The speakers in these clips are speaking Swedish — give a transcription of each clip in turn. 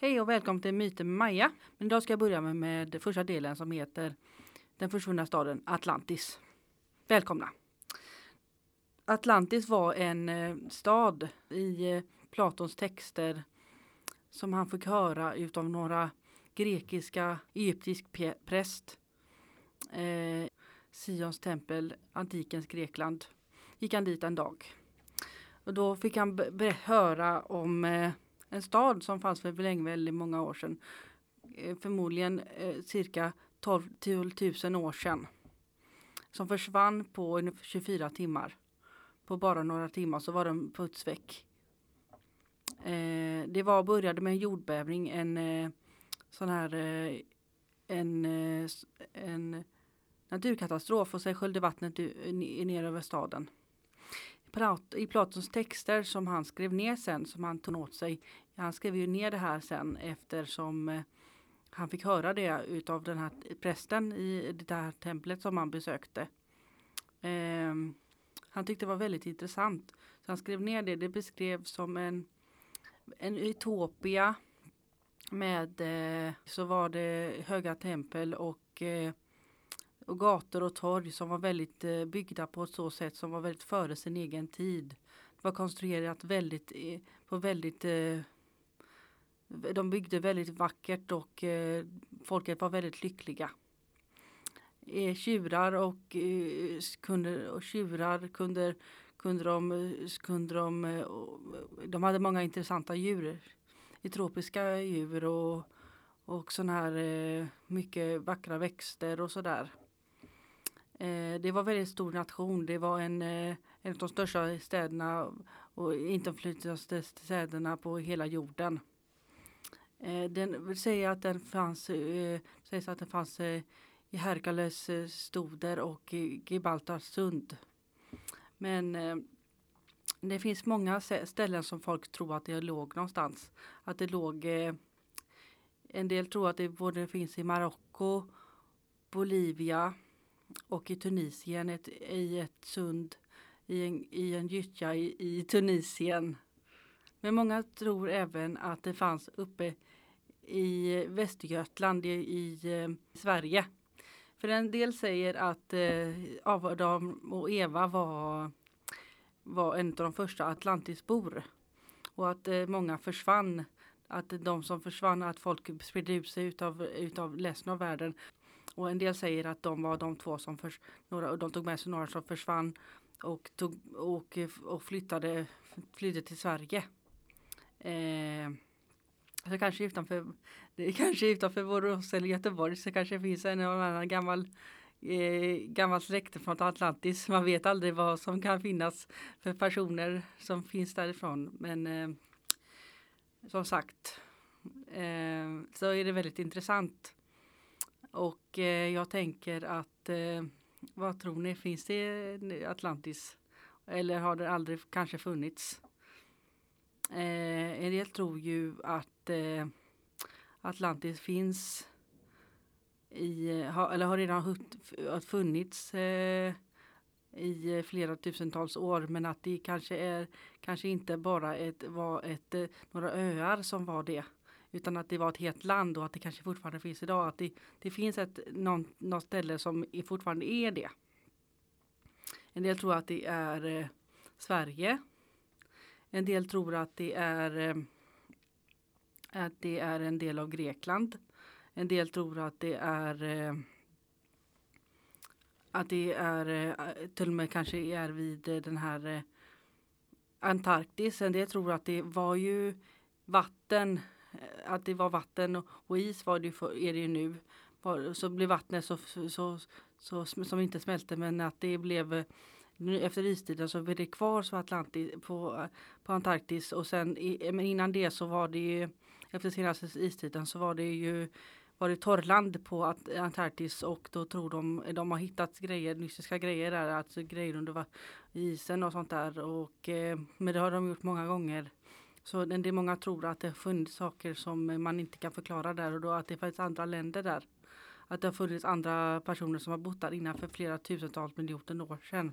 Hej och välkommen till Myter med Maja. Men idag ska jag börja med, med första delen som heter Den försvunna staden Atlantis. Välkomna! Atlantis var en eh, stad i eh, Platons texter som han fick höra utav några grekiska egyptisk präst. Eh, Sions tempel, antikens Grekland. Gick han dit en dag. Och då fick han höra om eh, en stad som fanns för länge, väldigt många år sedan. Eh, förmodligen eh, cirka 12 000 år sedan. Som försvann på 24 timmar. På bara några timmar så var den puts väck. Eh, det var, började med en jordbävning, en sån här en, en naturkatastrof och sen sköljde vattnet ner över staden i Platons texter som han skrev ner sen, som han tog åt sig. Han skrev ju ner det här sen eftersom eh, han fick höra det utav den här prästen i det här templet som han besökte. Eh, han tyckte det var väldigt intressant. Så han skrev ner det. Det beskrevs som en, en utopia med eh, så var det höga tempel och eh, och gator och torg som var väldigt eh, byggda på ett så sätt som var väldigt före sin egen tid. Det var konstruerat väldigt eh, på väldigt eh, de byggde väldigt vackert och eh, folket var väldigt lyckliga. Eh, tjurar och, eh, kunde, och tjurar kunde, kunde de, kunde de, de hade många intressanta djur. Tropiska djur och, och sådana här eh, mycket vackra växter och sådär. Eh, det var väldigt stor nation. Det var en, eh, en av de största städerna och inflytelserikaste städerna på hela jorden. Eh, den säger att den fanns, eh, sägs att den fanns eh, i Herkules eh, stoder och i Gibraltars sund. Men eh, det finns många ställen som folk tror att det låg någonstans. Att det låg eh, en del tror att det både finns i Marocko, Bolivia, och i Tunisien ett, i ett sund i en, i en gyttja i, i Tunisien. Men många tror även att det fanns uppe i Västergötland i, i eh, Sverige. För en del säger att eh, Adam och Eva var, var en av de första Atlantisbor. Och att eh, många försvann. Att de som försvann, att folk spred ut sig utav, utav resten av världen. Och en del säger att de var de två som förs, några, de tog med sig några som försvann och, tog, och, och flyttade, flydde till Sverige. Eh, så kanske utanför, det kanske utanför Borås eller Göteborg så kanske finns en annan gammal eh, gammal släkte från Atlantis. Man vet aldrig vad som kan finnas för personer som finns därifrån. Men eh, som sagt eh, så är det väldigt intressant och eh, jag tänker att eh, vad tror ni, finns det Atlantis? Eller har det aldrig kanske funnits? Eh, en del tror ju att eh, Atlantis finns i, ha, eller har redan funnits eh, i flera tusentals år men att det kanske är kanske inte bara ett, var ett, eh, några öar som var det utan att det var ett helt land och att det kanske fortfarande finns idag. Att det, det finns ett, någon, något ställe som är fortfarande är det. En del tror att det är eh, Sverige. En del tror att det är eh, att det är en del av Grekland. En del tror att det är eh, att det är eh, till och med kanske är vid eh, den här eh, Antarktis. En del tror att det var ju vatten Eh, att det var vatten och, is var det för, är det ju nu. så blev vattnet så, så, så, som inte smälte men att det blev eh, efter istiden så blev det kvar så Atlantis, på, eh, på Antarktis och sen men innan det så var det ju efter senaste istiden så var det ju var det torrland på Antarktis och då tror de, de har hittat grejer, mystiska grejer där, alltså grejer under isen och sånt där och eh, men det har de gjort många gånger. Så det är många tror att det har funnits saker som man inte kan förklara där och då att det finns andra länder där. Att det har funnits andra personer som har bott där innan för flera tusentals miljoner år sedan.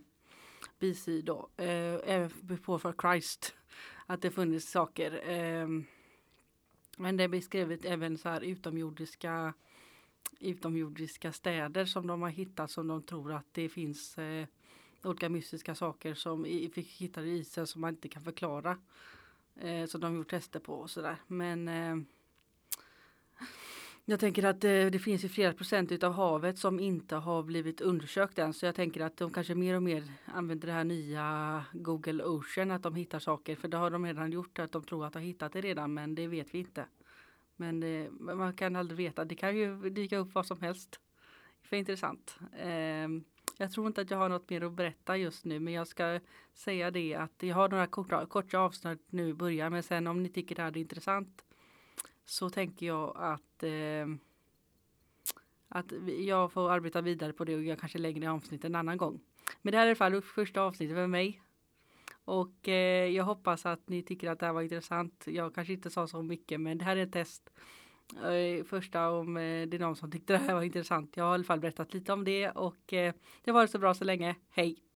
BC då, eh, även before Christ. Att det funnits saker. Eh, Men det är beskrivet även så här utomjordiska utomjordiska städer som de har hittat som de tror att det finns eh, olika mystiska saker som i, fick i isen som man inte kan förklara. Eh, som de gjort tester på och sådär. Men eh, jag tänker att det, det finns ju flera procent av havet som inte har blivit undersökt än. Så jag tänker att de kanske mer och mer använder det här nya Google Ocean. Att de hittar saker. För det har de redan gjort. Att de tror att de har hittat det redan. Men det vet vi inte. Men det, man kan aldrig veta. Det kan ju dyka upp vad som helst. För intressant. Ehm, jag tror inte att jag har något mer att berätta just nu. Men jag ska säga det att jag har några korta, korta avsnitt nu i början. Men sen om ni tycker det här är intressant så tänker jag att eh, att jag får arbeta vidare på det och jag kanske längre avsnitt en annan gång. Men det här är i alla fall första avsnittet för mig. Och eh, jag hoppas att ni tycker att det här var intressant. Jag kanske inte sa så mycket men det här är ett test. Eh, första om eh, det är någon som tyckte det här var intressant. Jag har i alla fall berättat lite om det och eh, det var så bra så länge. Hej!